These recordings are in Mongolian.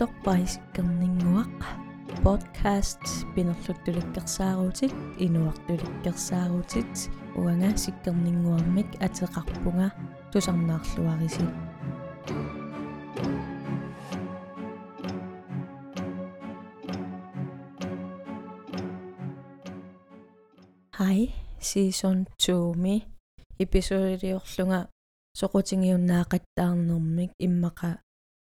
торпаискернингуақ podcast пинерлуттуликкерсаарутит инуартуликкерсаарутит уанга сиккернингуармик атеқарпунга тусарнаарлуарисит Hej, season 2 mi episodiorlunga soqutigiunnaaqattaarnermik immaqa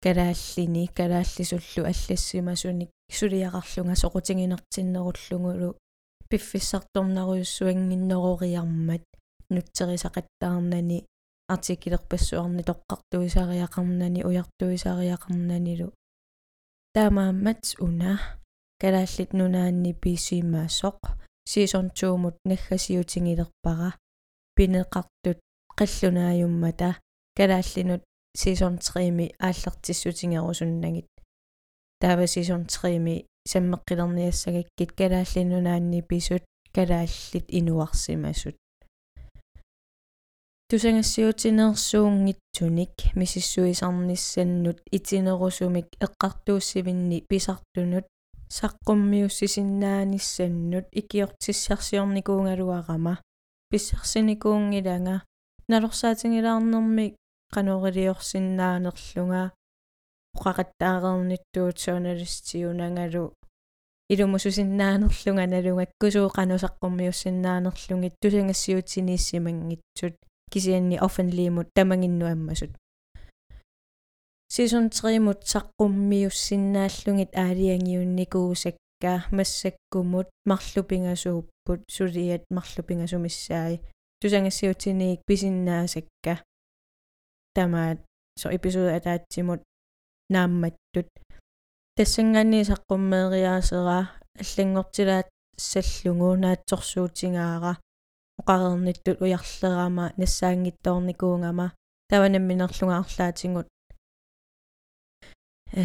kalааллини калааллисуллу аллассимасуник сулиақарлунга соқутигинертиннеруllungulu пиффиссарторнаруйуссуангиннерориармат нутсерисақаттаарнани артикилерпассуарни тоққартуисариақарнани уяртуисариақарнанилу таамааммат уна калааллит нунаанни писимаасоқ season 2 мут наггасиутингилерпара пинеқартут қаллунааюммата калааллинут season 3-ми ааллертиссутингерусуннагит таава season 3-ми саммеққилерниассагаккит калааллинунаанни писут калааллит инуарсимасут. Тусангассиутинерсуунгитсуник мисиссуисарниссаннут итинерусумик эққартууссивинни писартунут саққуммиуссисиннааниссаннут икиортиссарсиорникуунгалуарама писсарсиникуунгилага налорсаатингилаарнэрми qanoriorsinnaanерлунga uqaqattaareernittуут journalistиунангалу илумусусиннаанерлунга налунгаккусуу qanusaqqumiussinnaanерлугит тусангассиутиниссимангитсут кисианни offenlimut тамагиннуаммасут season 3 мут саққуммиуссиннааллугит аалиангиунникуусакка массаккумут марлупингасууппут сулиат марлупингасумиссааи тусангассиутиниик писиннаасакка тамаат со эпизод атаатсимут наамматтут тассангаани саққуммеериаасера аллангортилаат саллугу наатсорсуутингаара оқарерниттут уярлерама нассаангитторникуунгама таванамминерлунгаарлаатингут э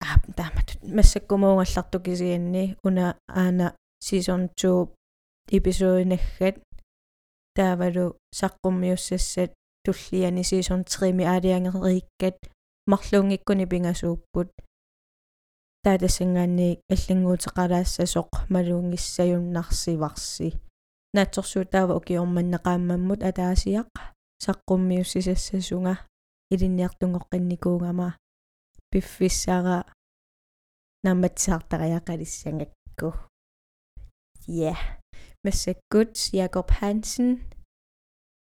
а таматут массаккумуунгалларту кисианни уна аана season 2 эпизодинаггат таавалу саққуммиуссассат туллиани season 3ми аалиангериккат марлуунгиккуни пингасууппут таатассангаанни аллангуутеқалаассасоқ малуунгиссаюннарсиварси наатсорсуутаава укиорманнеқааммаммут атаасиақ саққуммиуссисассасунга илинниартунгоққинникуунгама пиффиссара намматсаартариақалиссангакку ja массаккут Jakob Hansen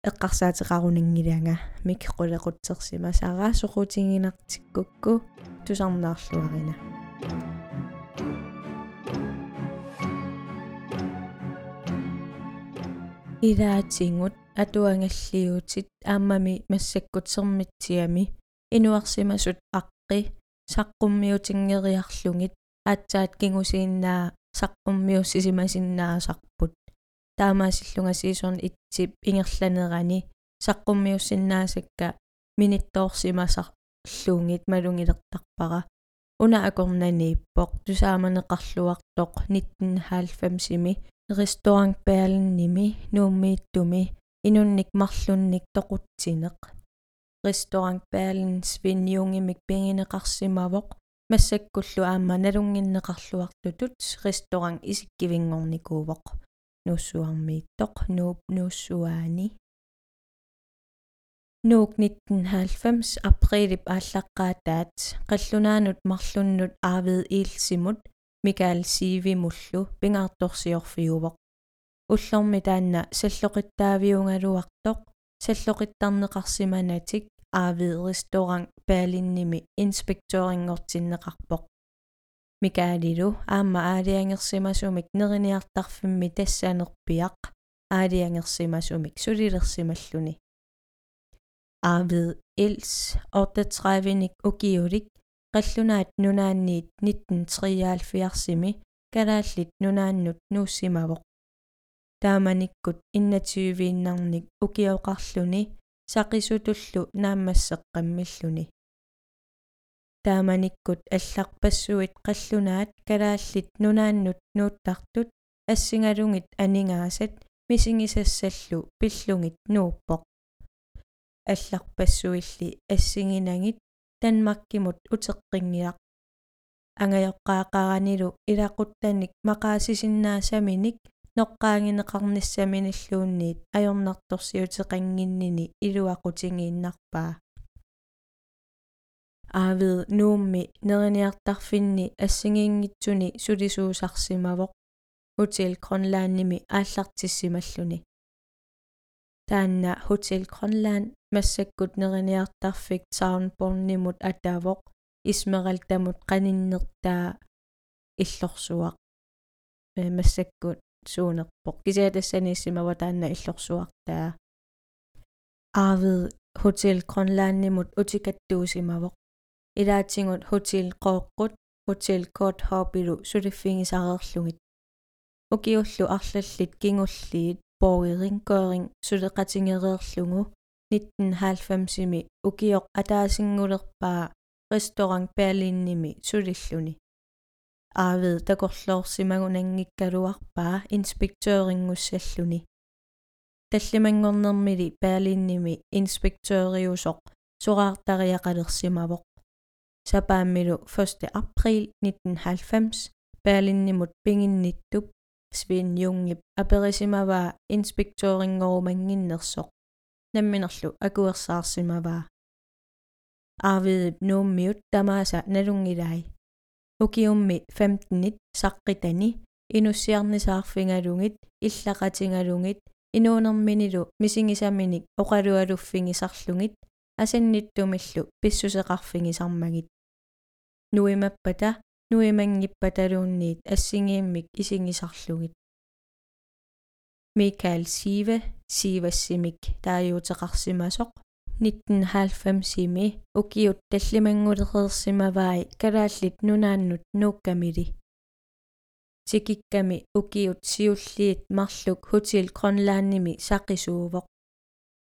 эққарсаатеқарунангиланга мик қулеқутсерсима сара соқутингинартиккукку тусарнаарлуарина илаатингут атуангаллиутит ааммами массаккутсермитсиами инуарсимасут аққи саққуммиутингериарлугит аатсаат кингусииннаа саққуммиуссисимасиннаасарпут таамаасиллунга сиисон итсип ингерланерани саққуммиуссиннаасакка минитторсимасарлуунгит малунгилертарпара уна акорнанииппоқ тусааманеқарлуартоқ. 1990-ими ресторан Berlinними нууммииттуми инунник марлунник тоқутсинеқ. Ресторан Berlin свиньюнгимик пингинеқарсимавоқ. Массаккуллу аама налунгиннеқарлуартутут ресторан исиккивингорникуувоқ нуссуармииттоқ нууп нууссуаани нуук 1990 априлип ааллаққаатаат қаллунаанут марлуннут аавид иилсимут микаэл сивимуллу пингаарторсиорфиувоқ уллорми таанна саллоқиттаавиунгалуартоқ саллоқиттарнеқарсиманатик аавид ресторан паалинними инспекторингортиннеқарпоқ микаалилу аама аалиангерсимасумик нерiniartarfimmi тассаанерпиақ аалиангерсимасумик сулилерсималлуни аавид илс 38ник укиулик qallunaat nunaanniit 1973-сими калааллит нунааннут нууссимавоқ тааманиккут иннативииннарник укиоқарлуни сақисутуллу нааммассеққаммиллуни тааманиккут алларпассуит қаллунаат калааллит нунааннут нууттартут ассингалугит анингаасат мисигисассаллу пиллугит нууппоқ. Алларпассуилли ассигинагит танмаккимут утеққингиақ ангаёққаақаранилу илақуттаник мақаасисиннаасаминик ноққаангинеқарниссаминиллуунниит ajornartorsiutеқангиннини илуақутингииннарпаа аавид нуумми нерiniartarfinni ассигиингитсуни сулисуусарсимавоқ хотел гронлаанними ааллартиссималлуни таанна хотел гронлаан массаккут нерiniartarfik саунборнимут атаавоқ исмералтамут qaninnертаа иллорсуақ э массаккут суунерпоқ кисиатассанииссимава таанна иллорсуартаа аавид хотел гронлааннимут утикаттуусимавоқ илаатсигут хотел қооққут хотел кот хобилу сулиффигисареерлугит укиуллу арлаллит кингуллиит боогерингкоорин сулеқатингереерлугу 1990-ми укиоқ атаасингулерпаа ресторан Берлинними сулиллуни аавид такорлоорсимагунангиккалуарпаа инспектøöрингуссаллуни таллимангорнермили Берлинними инспектøöриусоқ сураартариақалерсимавоқ сапааммилу 1. април 1990 Берлиннимут пингинниттуп свин юнгип аперисимаваа инспектøöрингорумангиннерсоқ намминерлу акуерсаарсимаваа аавиип нууммиут тамааса налунгилай укиумми 15-нит саққитани инуссиарнисаарфингалугит иллақатингалугит инуунерминилу мисигисаминик оқалуалуффигисарлугит асинниттумиллу писсусеқарфигисармагит нуимаппата нуимангиппаталуунниит ассигииммик исигисарлугит Mikael Sive Sivassимик тааюутеқарсимасоқ 1990-ими укиут таллимангулеқерсимаваи калааллит нунааннут нууккамили сикикками укиут сиуллиит марлук хотел гронлаанними сақисуувоқ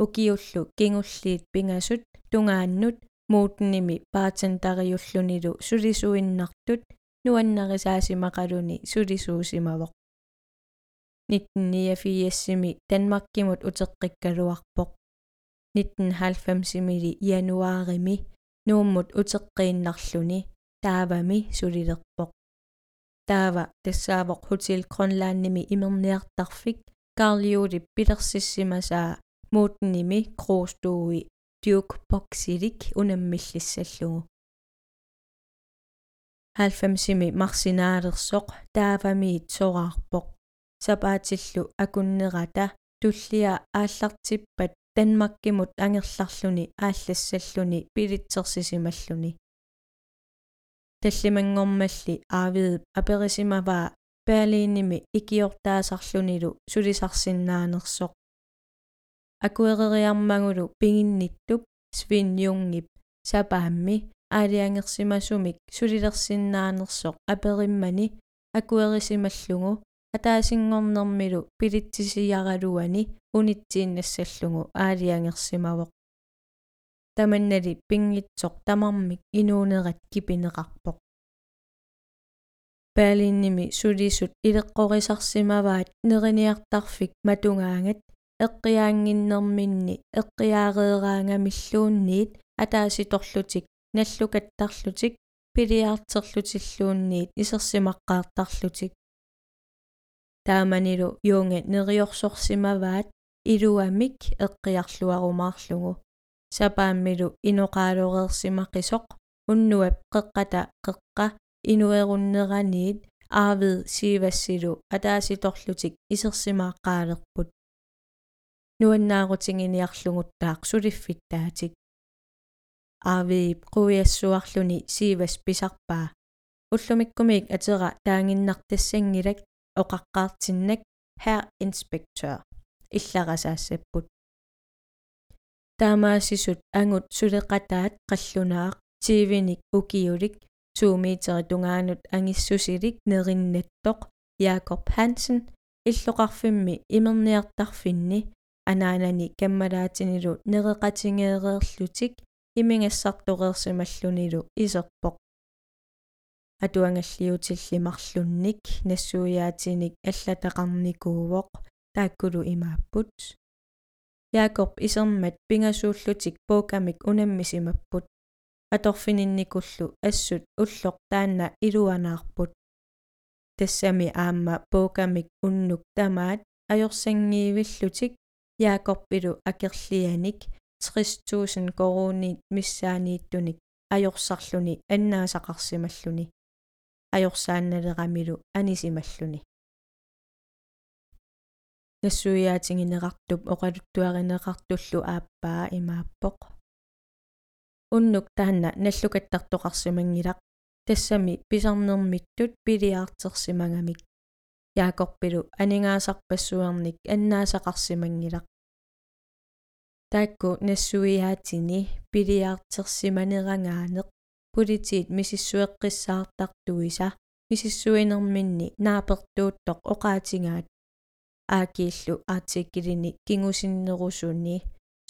укиуллу кингуллиит пингасут тунгааннут муутними баатентариуллунилу сулисуиннартут нуаннерисаасимақалуни сулисуусимавоқ 1989-сими Danmarkimut утеққиккалуарпоқ 1990-симили януарими нууммут утеққииннарлуни таавами сулилерпоқ таава тассаавоқ хотел гронлаанними имерниартарфик карлиулип пилерсиссимасаа муутними кроостууи Duke Boxilик унаммиллиссаллугу 90-сими марсинаалерсоқ таавамиит сораарпоқ сапаатиллу акуннерата туллиа ааллартиппат Danmarkimut ангерларлуни ааллассаллуни пилитсерсисималлуни таллимангормалли аавиип аперисимаваа Берлинними икиортаасарлунилу сулисарсиннаанерсоқ акуэрериармагулу пигинниттуп свиньюнгип сапаамми аалиангерсимасумик сулилерсиннаанерсоқ апериммани акуэрисималлугу атаасингорнэрмилу пилитсисияралуани унитсииннассаллугу аалиангерсимавоқ таманнали пингитсоқ тамармик инуунерат кипинеқарпоқ паалинними сулисут илеққорисарсимаваат нериниартарфик матунгаангат эққиаангиннэрминни эққиаареераангамиллуунниит атааситорлутик наллукаттарлутик пилиаартерлутиллуунниит исерсимаққаартарлутик тааманилу юунга нериорсорсимаваат илуамик эққиарлуарумаарлугу сапааммилу иноқаалуреерсимақисоқ уннуап қеққата қеққа инуеруннераниит аавид сивассилу атааситорлутик исерсимааққаалерпут нуаннаарутингиниарлугуттаақ сулиффиттаатик аавиип қуиассуарлуни сивас писарпаа уллумиккумик атера таангиннартассангилак оқаққаартиннак herr inspektør илларасаассаппут таамаасисут ангут сулеқатаат қаллунаақ тивиник укиулик туумиитери тунгаанут ангиссусилик нериннаттоқ Jakob Hansen. Иллоқарфимми имерниартарфинни анаанани каммалаатинилу нереқатингеереерлутик имингассартуқерсималлунилу исерпоқ. Атуангаллиутиллимарлунник нассуяатиник аллатақарникуувоқ тааккулу имааппут. Jakob исермат пингасууллутик поокамик унаммисимаппут. Аторфининникуллу ассут уллоқ таанна илуанаарпут тассами аама поокамик уннук тамаат ajorsangiivillutик яакорпилу акерлианик 30000 коруунит миссаанииттуник ajorсарлуни аннаасақарсималлуни ajorsaannalерамилу анисималлуни. Нассуяатингинеқартуп оқалуттуаринеқартуллу ааппаа имааппоқ. Уннук таанна наллукаттартоқарсимангилақ тассами писарнермиттут пилиаартерсимагамик яакорпилу анингаасарпассуарник аннаасақарсимангилақ таакку нассуиаатини пилиаартерсиманерангаанеқ политиит мисиссуэққиссаартартуиса мисиссуинерминни наапертууттоқ оқаатингаат аакииллу артиккилини кингусиннерусуни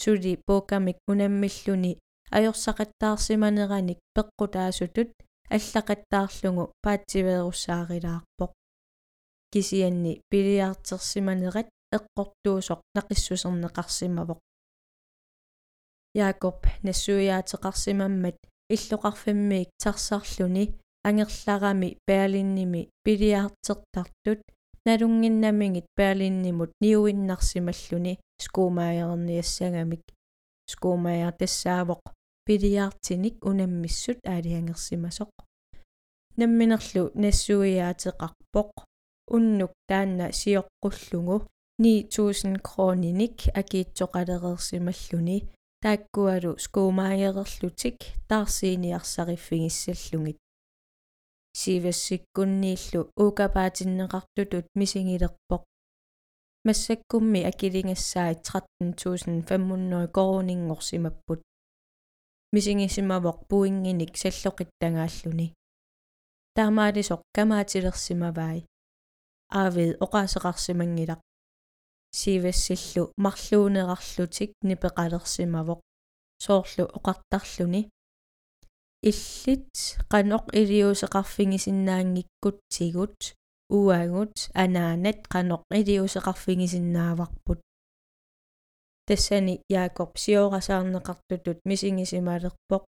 сули поокамик унаммиллуни ajorсақаттаарсиманераник пеққутаасутут аллақаттаарлугу паатсиверуссаарилаарпоқ кисианни пилиартерсиманерат эққортуусоқ нақиссусернеқарсимавоқ. Яакоп нассуяатеқарсимаммат иллоқарфиммиик тарсарлуни ангерларами паалинними пилиартертартут налунгиннамингит паалиннимут ниуиннарсималлуни скуумаайерниассагамик скуумааяр тассаавоқ пилиартиник унаммиссут аалиангерсимасоқ намминерлу нассуиаатеқарпоқ уннук таанна сиоққуллугу 9000 крониник акиитсоқалерерсималлуни тааккуалу скуумаайерерлутик таарсииниарсариффигиссаллугит сивассиккуннииллу укапаатиннеқартутут мисигилерпоқ массаккумми акилингассаит 13500 коронингорсимаппут мисигисимавоқ пуингиник саллоқиттангааллуни таамаалисоқ камаатилерсимавай аавид оқаасеқарсимангилақ сивассиллу марлуунерарлутик нипеқалерсимавоқ соорлу оқартарлуни иллит қаноқ илиусеқарфигисиннаангиккутсигут уагут анаанат қаноқ илиусеқарфигисиннааварпут тассани яакоп сиорасаарнеқартутут мисигисималерпоқ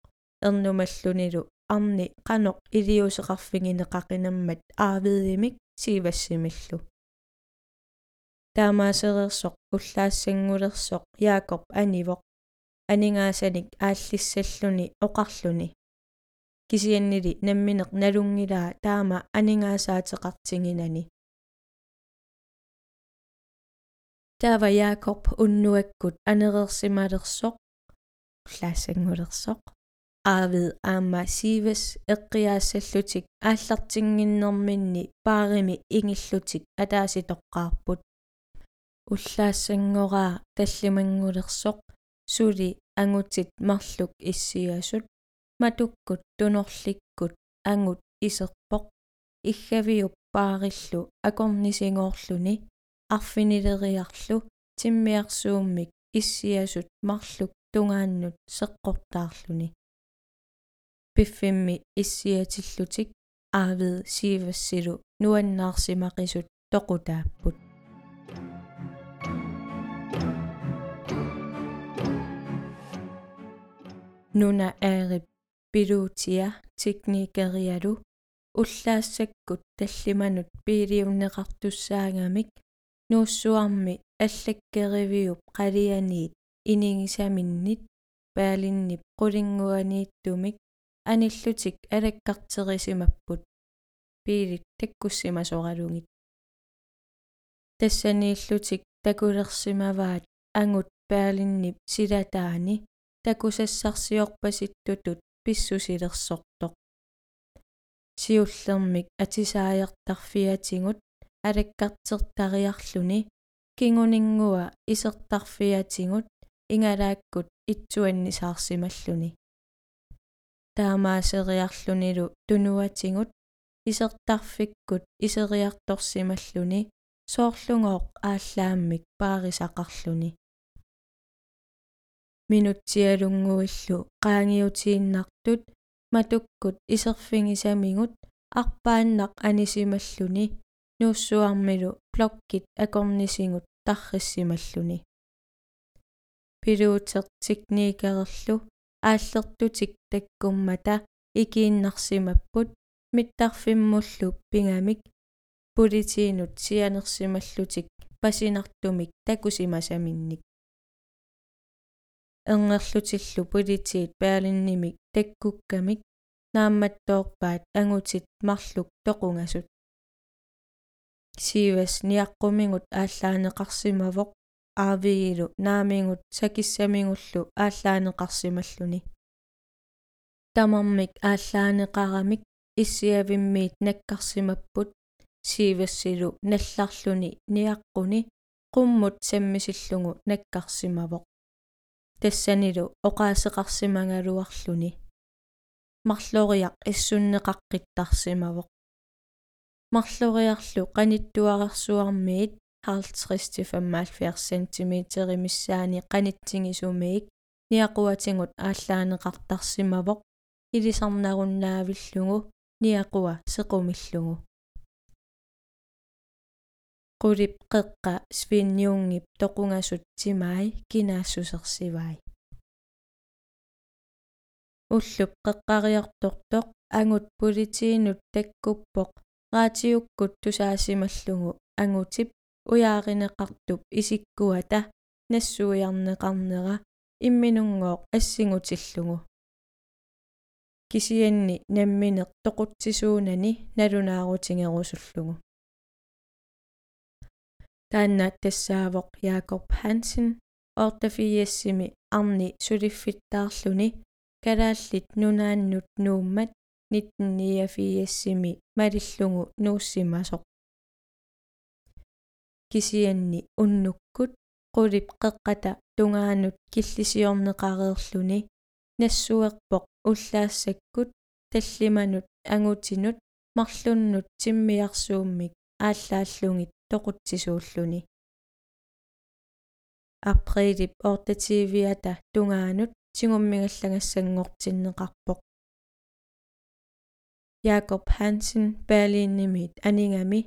эрнумаллунилу арни қаноқ илиусеқарфигинеқақинаммат аавиимик сивассимиллу таамаасерерсоқ уллаассангулерсоқ яакоп анивоқ анингаасаник ааллиссаллуни оқарлуни кисианнили намминеқ налунгилаа таама анингаасаатеқартингинани таава яакоп уннуаккут анерерсималерсоқ уллаассангулерсоқ аавид аама сивас эққиаассаллутик ааллартингиннэрминни паарими ингиллутик атааситоққарпут уллаассангораа таллимангулерсоқ сули ангутит марлук иссиасут матуккут тунорликкут ангут исерпоқ иггавиуп паариллу акорнисингоорлуни арфинилериарлу тиммиарсууммик иссиасут марлук тунгааннут сеққортаарлуни пиффимми иссиатиллутик аавид сивассилу нуаннаарсимақисут тоқутааппут нуна аарип пилуутиа техникериалу уллаассаккут таллиманут пилиуннеқартуссаагамик нууссуарми аллаккеривиуп қалианиит инигисаминнит паалиннип қулингуанииттумик аниллутик алаккартерисимаппут пиилит таккуссимасоралугит тассанииллутик такулерсимаваат ангут паалиннип силатаани такусассарсиорпаситтутут писсусилерсортоқ сиуллермик атисааертарфиатингут алаккартертариарлуни кингунингуа исертарфиатингут ингалааккут итсуаннисаарсималлуни таамаасериарлунилу тунуатингут исертарфиккут исериарторсималлуни соорлунгооқ ааллааммик паарисақарлуни. Минутсиалунгуиллу qaangiutiinnartut матуккут исерфигисамигут арпааннақ анисималлуни нууссуармилу блоккит акорнисингут тарриссималлуни пилуутертикникерерлу ааллертутик таккуммата икииннарсимаппут миттарфиммуллу пингамик политиинут сианерсималлутик пасинартумик такусимасаминник. Эрнерлутиллу политиит паалиннимик таккуккамик наамматтоорпаат ангутит марлук тоқунгасут. Сивас ниаққумингут ааллаанеқарсимавоқ аавигилу наамингут сакиссамингуллу ааллаанеқарсималлуни тамармик ааллаанеқарамик иссиавиммиит наккарсимаппут сивассилу налларлуни ниаққуни qumмут саммисиллугу наккарсимавоқ тассанилу оқаасеқарсимангалуарлуни марлориақ иссуннеқаққиттарсимавоқ марлориарлу qanittуарерсуармиит 50-75 cm миссаани qanitсигисумиик ниақуатингут ааллаанеқартарсимавоқ илисарнаруннаавиллугу ниақуа сеқумиллугу qulip qeqqa svinniungip toqungasut timai kinaasussersivai уллуп qeqqariartortoq анgut политиинут таккуппоq раатиуккут тусаасималлугу ангутип уяаринеқартуп исиккуата нассуиарнеқарнера имминунгооқ ассигутиллугу кисианни намминеқ тоқутсисуунани налунаарутингерусуллугу тааннаат тассаавоқ Jakob Hansen ортафииассими арни сулиффиттаарлүни калааллит нунааннут нууммат 1994-сими малиллугу нууссимасоқ кисианни уннуккут qulip qeqqata tungaanut killisiorneqareerluni нассуерпоқ уллаассаккут таллиманут ангутинут марлуннут тиммиарсууммик ааллааллугит тоқутсисууллуни априлип ортативиата тунгаанут тигуммигаллагассангортиннеқарпоқ Jakob Hansen Berlinimit анигами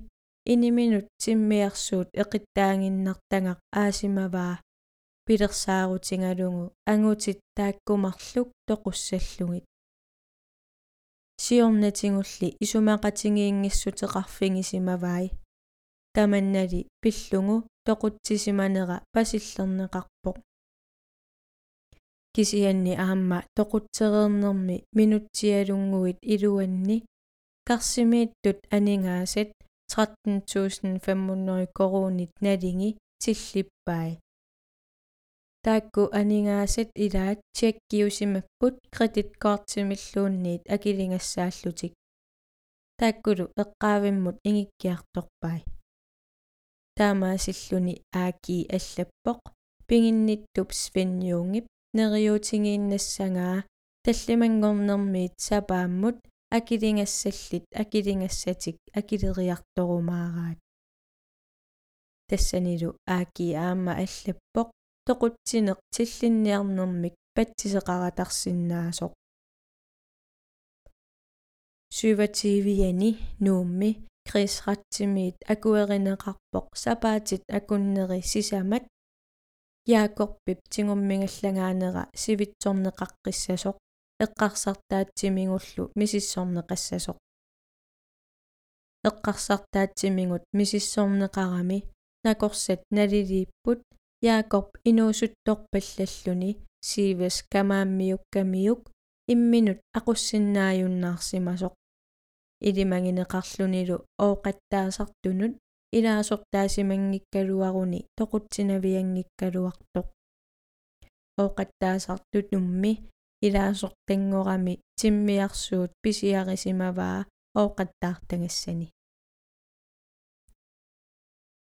iniminut timmiarsuut eqittaanginnartangaq aasimavaa пилерсаарутингалугу ангутит тааккумарлук тоқуссаллугит сиорнатингулли исумақатингиингиссутеқарфигисимаваи таманнали пиллугу тоқутсисиманера пасиллернеқарпоқ. Кисианни аама тоқутсереернерми минутсиалунгуит илуанни карсимииттут анингаасат 13500 коруунит налинги тиллиппай таакку анингаасат илаат чеккиусимаппут кредиткортимиллуунниит акилингассааллутик тааккулу эққаавиммут ингиккиарторпай таамаасиллуни ааки аллаппоқ пигинниттуп свинниунгип нериутингииннассагаа таллимангорнэрмиит сапааммут акилингассаллит акилингассатик акилериарторумаараат тассанилу ааки аама аллаппоқ тоқутсинеқ тиллинниарнэрмик патсисеқаратарсинаасоқ сювативиани нуумми крисратсимиит акуеринеқарпоқ сапаатит акуннери сисамат яакорпип тигуммигаллагаанера сивитсорнеқаққиссасоқ эққарсартаатсимигуллу мисиссорнеқассасоқ эққарсартаатсимигут мисиссорнеқарами накорсат налилииппут яакорп инуусутторпаллаллуни сивас камааммиуккамиук имминут ақуссиннааюннаарсимасоқ илимагинеқарлунилу ooqattaasartunut илаасортаасимангиккалуаруни тоқутсинавиангиккалуартоқ ooqattaasartut nummi. Илаасортангорами тиммиарсуут писиарисимаваа ooqattaartangassani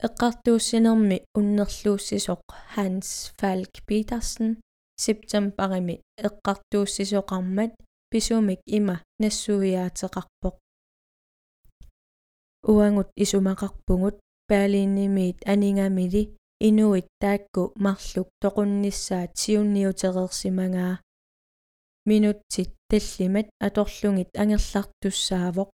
эққартууссинерми уннерлууссисоқ Hans Falk Petersen септембарими эққартууссисоқармат писумик има нассуиаатеқарпоқ уангут исумақарпугут паалииннимиит анингамили инуит таакку марлук тоқунниссаат сиунниутерерсимагаа минутсит таллимат аторлугит ангерлартуссаавоқ.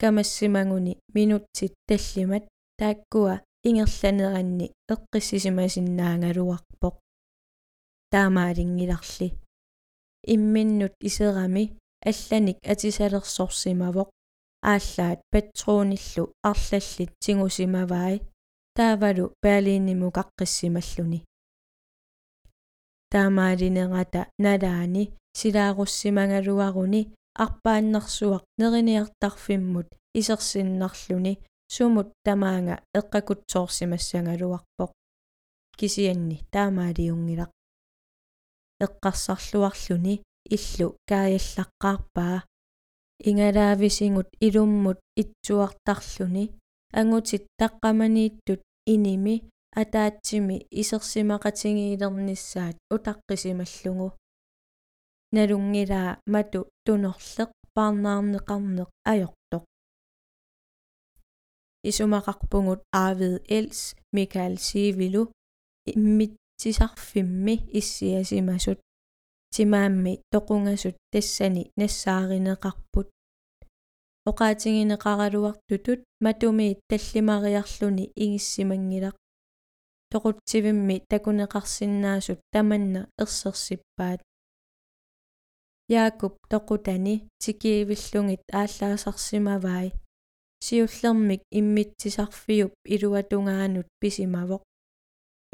Камассимагуни минутсит таллимат тааккуа ингерланеранни эққиссисимасиннаангалуарпоқ. Таамаалингиларли. Имминнут исерами алланик атисалерсорсимавоq ааллаат патроониллу арлаллит тигусимаваи таавалу паалиинниму қаққиссималлуни таамаалинерата налаани силааруссимангалуаруни арпааннарсуақ нерiniartarfimмут исерсиннарлүни сумут тамаанга эққакутсоорсимассангалуарпоқ кисианни таамаалиунгилақ эққарсарлуарлүни иллу каяллаққарпаа ингалаависингут илуммут итсуартарлүни ангутит таққаманииттут иними атаатсими исерсимақатингиилернissaат утаққисималлугу. Налунгилаа мату тунерлеқ парнаарнеқарнеқ ajortoq исумақарпугут аавид элс микаэл сивилу иммитсисарфимми иссиасимасут тимаамми тоқунгасут тассани нассааринеқарпут оqaатингинеқаралуартутут матуми таллимариарлүни игиссимангилақ тоқутсивимми такунеқарсинаасут таманна ерсерсиппаат яакуп тоқутани тикиивиллугит ааллаасарсимавай сиуллермик иммитсисарфиуп илуатунгаанут писимавоқ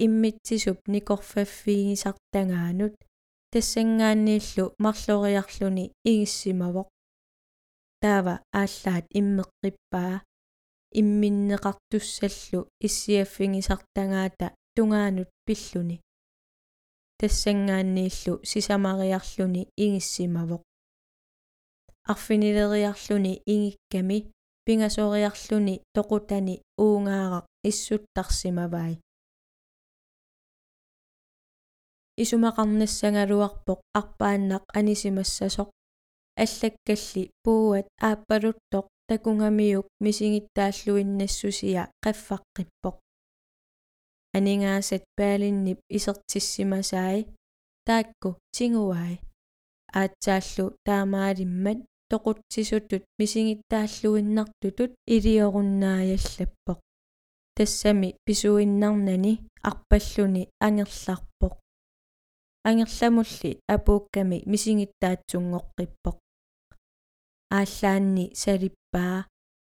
иммитсисуп никорфаффиигисартангаанут тассангааннииллу марлориарлүни игиссимавоқ таава ааллаат иммеққиппаа имминнеқартуссаллу иссиаффигисартангаата тунгаанут пиллуни тассангааннииллу сисамариарлүни игиссимавоқ арфинилериарлүни игикками пингасориарлүни тоқутани уungaaрақ иссуттарсимавай. Исумақарнассангалуарпоқ арпааннақ анисимассасоқ. Аллаккалли пууат ааппалуттоқ такунгамиук мисигиттааллуиннассусиа qaffaqqippоq анингаасат паалиннип исертиссимасаи таакку тингуай аатсааллу таамаалиммат тоқутсисутут мисигиттааллуиннартутут илиоруннааяллаппоқ тассами писуиннарнани арпаллуни ангерларпоқ ангерламулли апуукками мисигиттаатсунгоққиппоқ ааллаанни салиппаа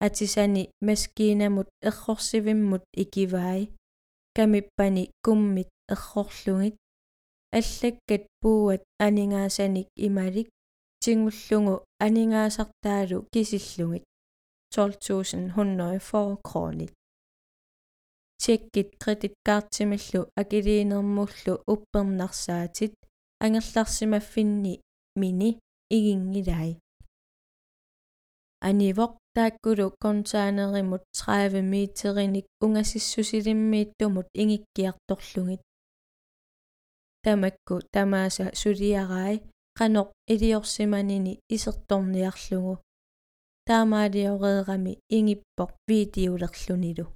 атисани маскиинамут эррорсивиммут икиваи камиппани куммит эррорлугит аллаккат пууат анингаасаник ималик тингуллугу анингаасартаалу кисиллугит 12104 кронит теккит кредиткаартималлу акилиинермуллу уппернарсаатит ангерларсимаффинни мини игингилай анивоқ тааккулу контаанеримут 30 митериник унгасиссусилиммииттумут ингиккиарторлугит тамакку тамааса сулиарай qaноқ илиорсиманини исерторниарлугу таамаалиореерами ингиппоқ видеолерлунилу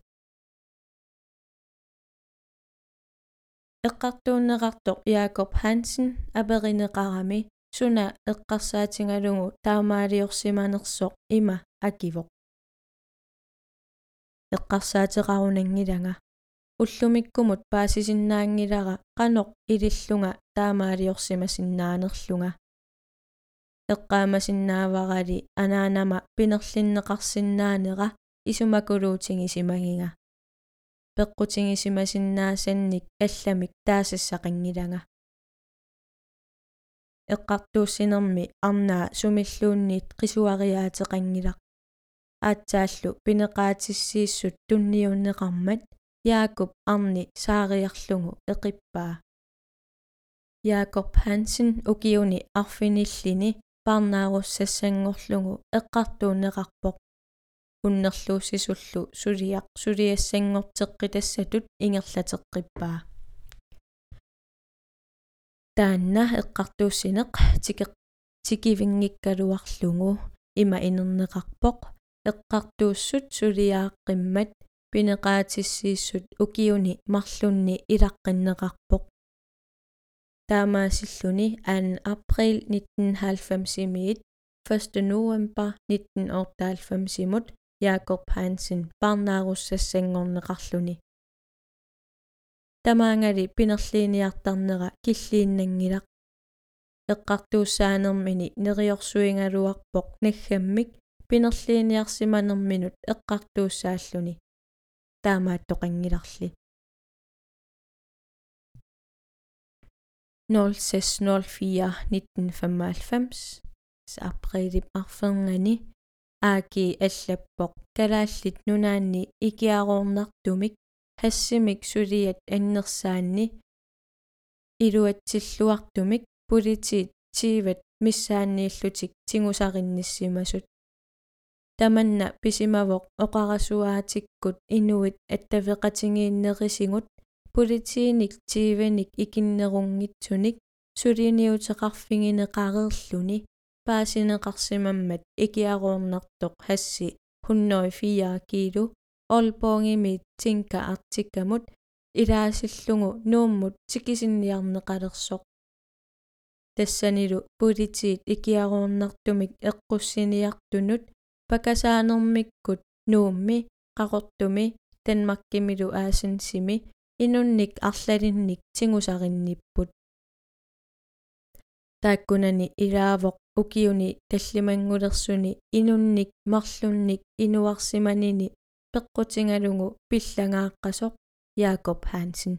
эққартууннеқартоқ Якоб Хансен аперинеқарами суна эққарсаатингалугу таамаалиорсиманерсоқ има акивоқ эққарсаатеқарунангилага уллумиккумут паасисиннаангилара qaноқ илиллунга таамаалиорсимасиннаанерлунга эққаамасиннааварали анаанама пинерлиннеқарсинаанера исумакулуутингисимагинга пеққутингисимасиннаасанник алламик таасассақингилага эққартууссинерми арнаа сумиллуунниит қисуариаатеқангилақ аатсааллу пинеқаатиссииссут тунниуннеқармат Jakob арни саариарлугу эқиппаа Jakob Hansen укиуни арфиниллини парнааруссассангорлугу эққартуунеқарпоқ уннерлууссисуллу сулиақ сулиассангортеққитассатут ингерлатеққиппаа таанна эққартууссинеқ тикеқ тикивингиккалуарлугу има инернеқарпоқ эққартууссут сулиааққиммат пинеқаатиссииссут укиуни марлунни илаққиннеқарпоқ таамаасиллуни аан април 1990-имиит 1. november 1998-имут Jakob Hansen парнааруссассангорнеқарлуни тамаангали пинерлиниартарнера киллииннангилақ эққартууссаанермини нериорсуингалуарпоқ наггаммик пинерлииниарсиманерминут эққартууссааллуни таамаат тоқангиларли 0604 1995 april arferngani ааки аллаппоқ калааллит нунаанни икиаруорнартумик хассимик сулиат аннерсаанни илуатсиллуартумик политит тиват миссааннииллутик тигусаринниссимасут таманна писимавоқ оқарасуаатиккут инуит аттавеқатингииннерисигут политииник тиваник икиннерунгитсуник сулиниутеқарфигинеқарерлүни паасинеқарсимаммат икиаруорнартоқ хасси. 104 кило олбоонгими тинка артиккамут илаасиллугу нууммут тикисинниарнеқалерсоқ тассанилу политиит икиаруорнартумик эққуссиниартунут пакасаанермиккут нуумми қақортуми танмаркимилу аасинсими инунник арлалинник тигусаринниппут тааккунани илаавоқ укиуни таллимангулерсуни инунник марлунник инуарсиманини пеққутингалугу пиллагааққасоқ Jakob Hansen.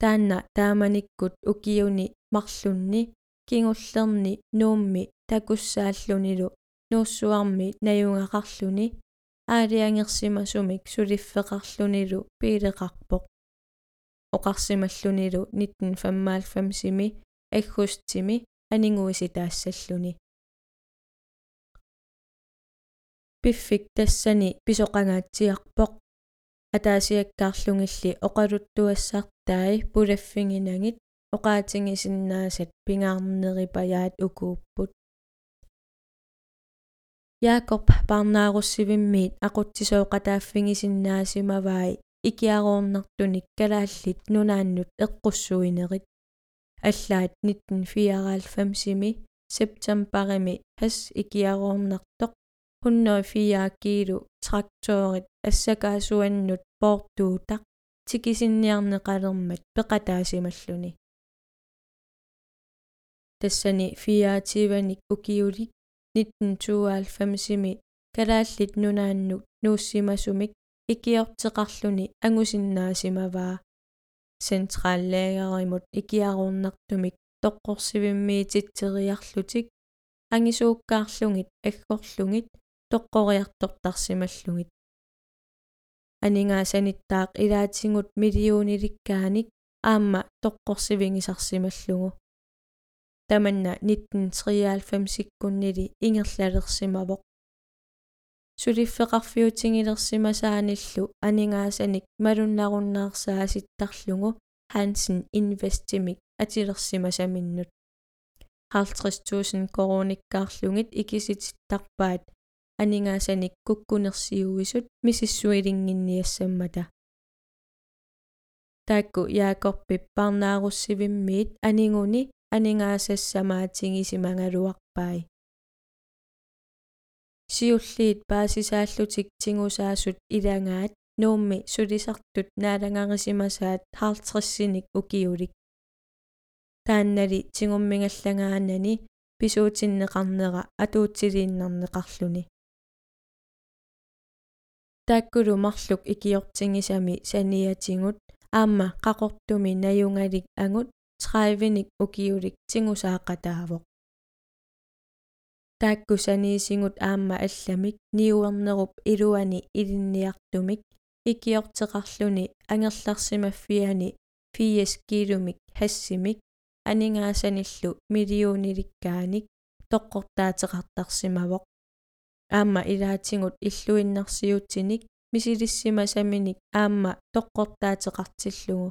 Таанна тааманиккут укиуни марлунни кингуллерни нуумми такуссааллунилу нууссуарми наюнгақарлуни аалиангерсимасумик сулиффеқарлунилу пилеқарпоқ оқарсималлунилу 1995-сими аггустими анингуиси таассаллуни пиффик тассани писоқангаатсиарпоқ атаасиаккаарлунгилли оқалуттуассартаи пулаффигинагит оқаатингисиннаасат пингаарнерипаяат укууппут Jakob парнааруссивиммиит aquttisooqataaffingisinnaasimavai икиаруорнартуник калааллит нунааннут эққуссуинерит аллаат 1994-сими септембарими хас икиаруорнартоқ 104 кило тракторит ассакаасуаннут поортуутақ тикисинниарнеқалермат пеқатаасималлуни тассани фиаативаник укиулик 1992-сими калааллит нунааннут нууссимасумик икиортеқарлүни ангусиннаасимаваа. Централлаагеримут икиарууннартумик тоққорсивиммиититсериарлутик ангисууккаарлугит аггорлугит тоққориартортарсималлугит анингаасаниттаақ илаатингут миллиониликкааник аама тоққорсивингисарсималлугу таманна 1993-иккуннили ингерлалерсимавоқ сулиффеқарфиутингилерсимасааниллу анингаасаник малуннаруннаарсааситтарлугу Hansen Investimik атилерсимасаминнут 50000 корониккаарлугит икисититтарпаат анингаасаник куккунерсиуисут мисиссуилингинниассаммата таакку яакорпип парнааруссивиммиит анингуни анингаасассамаатингисимангалуарпай сиуллиит паасисааллутик тингусаасут илангаат нуумми сулисартут наалагарисимасаат хаалтриссиник укиулик тааннали тингуммингаллагаанани писуутиннеқарнера атуутсилииннарнеқарлуни тааккулу марлук икиортингисами саниатингут аама қақортуми наюнгалик агут 30ник укиулик тингусаақатаавоқ тааккусаниисингут аама алламик ниуернеруп илуани илинниартумик икиортеқарлуни ангерларсимаффиани 80 килумик хассимик анингаасаниллу миллиониликкааник тоққортаатеқартарсимавоқ аама илаатингут иллуиннарсиутсиник мисилиссимасаминик аама тоққортаатеқартиллугу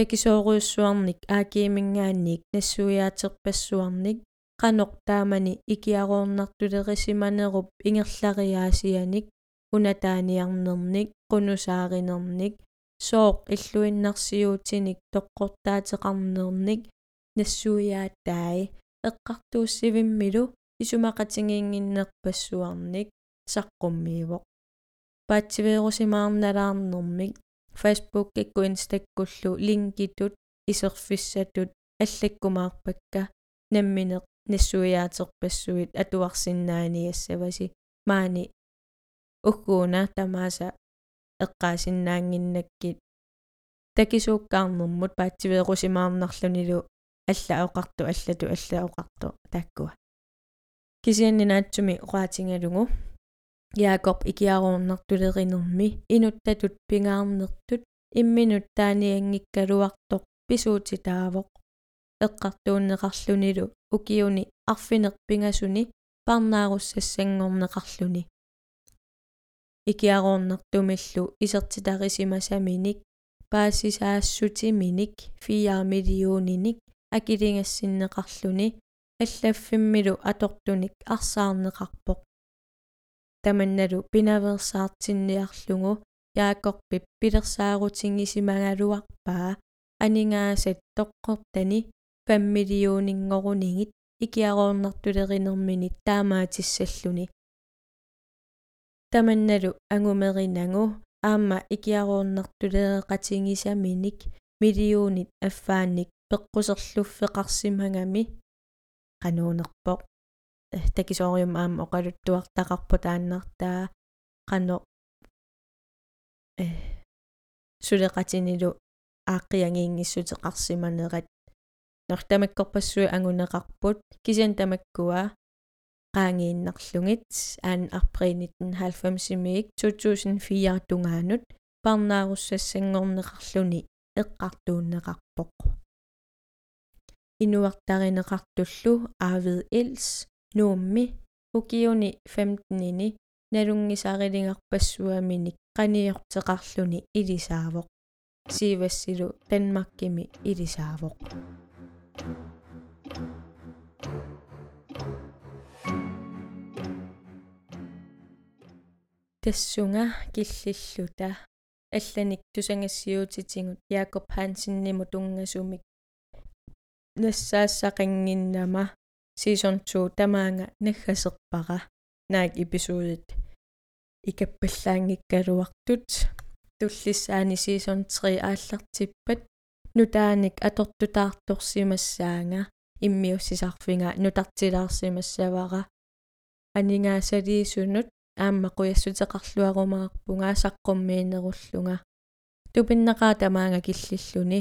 такисооруйуссуарник аакиимингаанник нассуяатерпассуарник qanoq taamani ikiaruornartulerisimanerup ingerlariaasianik unataaniarnernik qunusaaриnernik sooq illuinnarsiuutinik toqqortaateqarnernik нассуяаттаи эққартууссивиммилу исумақатингингиннерпассуарник саққуммиивоқ паатсивеерусимаарналаарнэрмик facebook икку инстаккуллу линкитут исерфиссатут аллаккумаарпакка намминеқ нассуяатерпассуит атуарсиннааниассаваси маани уггууна тамааса эққаасиннаангиннаккит такисууккаарнэрмут паатсивеэқусимаарнарлунилу алла аоқарту аллату алла аоқарту тааккуа. Кисианнинаатсуми оqaатингалугу яакоп икиарууннартулеринерми инуттатут пингаарнертут имминут тааниангиккалуартоқ писуутитаавоқ эққартууннеқарлунилу укиуни арфинерпингасуни парнааруссассангорнеқарлуни икиарууннартумиллу исертитарисимасаминик паассисаассутиминик 4 миллиониник акилингассиннеқарлуни аллаффиммилу атортуник арсаарнеқарпоқ таманналу пинаверсаартинниарлугу яакорпип пилерсаарутингисимагалуарпаа анингаасат тоққортани 5 миллионингорунигит икиарууннартулеринермини таамаатиссаллуни таманналу ангумеринагу аама икиарууннартулеэқатингисаминик миллионит аффаанник пеққусерлуффеқарсимагами qanуунерпоқ такисоориум аама оқалуттуартақарпу тааннартаа qano э сулеқатинилу ааққиангиингиссутеқарсиманерат нортамаккорпассуи ангунеқарпут кисиан тамаккуа qaangiinnarlungit aan april 1990-imik 2004 tungaanut парнааруссассангорнеқарлуни эққартууннеқарпоқ инуартаринеқартуллу. Аавид илс нуумми укиуни 15-ини налунгисарилингарпассуаминик qaниортеқарлуни илисаавоқ сивассилу танмаккими илисаавоқ тассунга киллиллута алланик тусангассиутитингут Якоб Хансинниму тунгасумик нассаассақингиннама season 2 тамаанга наггасерпара наак эпизодит икаппаллаангиккалуартут туллиссаани season 3 ааллартиппат нутааник атортутаарторсимассаанга иммиуссисарфинга нутартилаарсимассавара анингаасалиисунут аама куяссутеқарлуарумаарпунгаа саққуммиинеруллунга тупиннеқаа тамаанга киллиллуни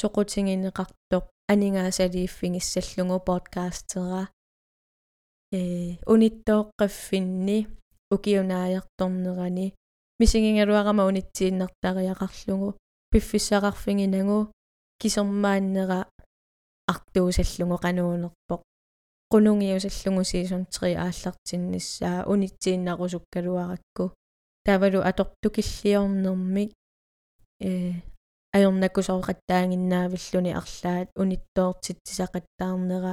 соқутингинеқартоқ анингаасалииффигиссаллугу подкастера э униттооққаффинни укиунааярторнерани мисигингалуарама унитсииннартариақарлугу пиффиссақарфигинагу кисермааннера артуусаллугу qanуунерпоқ qunungiusallungu season 3 ааллартиннассаа унитсииннарусуккалуаракку таавалу аторtukilliornermik э ajornakkusooqattaanginnaavilluni арлаат униттоортитсисақаттаарнера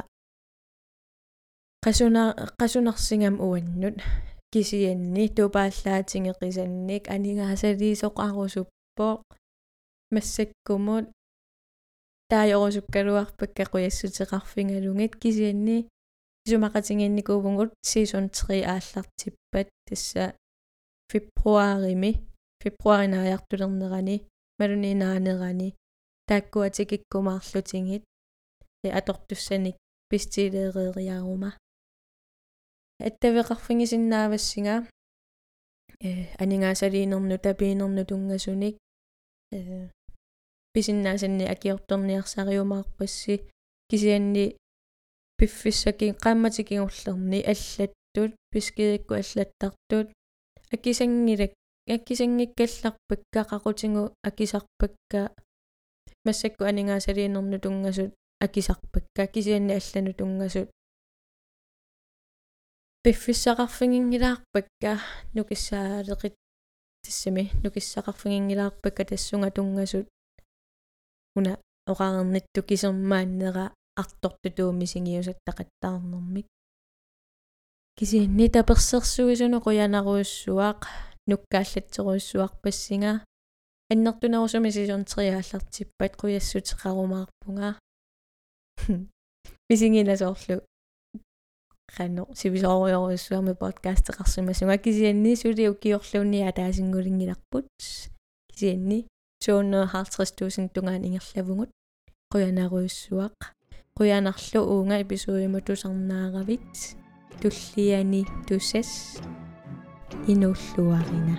qasuna qasunarсингам уаннут. Кисианни тупааллаатингеқисанник анигаасалиисоқарусуппоо массаккумут. Таajorusukkaluarpakka quyassutеқарфингалугит кисианни исумақатингинникуугунгут season 3 ааллартиппат тасса. Фебруарими фебруаринааяартулернерани малунинаанерани тааккуатикиккумаарлутингит э атортуссаник пистилеериарума аттавеқарфигисиннаавассига э анингаасалиинерну тапиинерну тунгасуник э писиннаасанни акиорторниарсариумаарпасси кисианни пиффиссаки qaammatikingullerni аллаттут пискиикку аллаттартут акисангилак аккисангиккалларпакка qaqutigu акисарпакка массакку анигаасалиинерну тунгасут акисарпакка кисианни аллану тунгасут пиффиссақарфигингилаарпакка нукиссаалеқит тассами нукиссақарфигингилаарпакка тассунга тунгасут уна оқарернитту кисермааннера артортутуумисингиусаттақаттаарнэрмик кисианни таперсерсуисуну қуянаруйуссуақ нуккааллатсеруйуссуақ пассинга аннертунерусуми сисон 3 ааллартиппат қуяссутеқарумаарпунга мисингинасоорлу. Qanno sivisoriorussuarmi podcasteqarsimassunga kisianni suli ukiorluunnia taasinngulingilarput kisianni 250.000 tungaan ingerlavungut quyaneruissuaq quyanarlu uunga episodiumu tusarnaaravit tulliani tussas Inusuarina.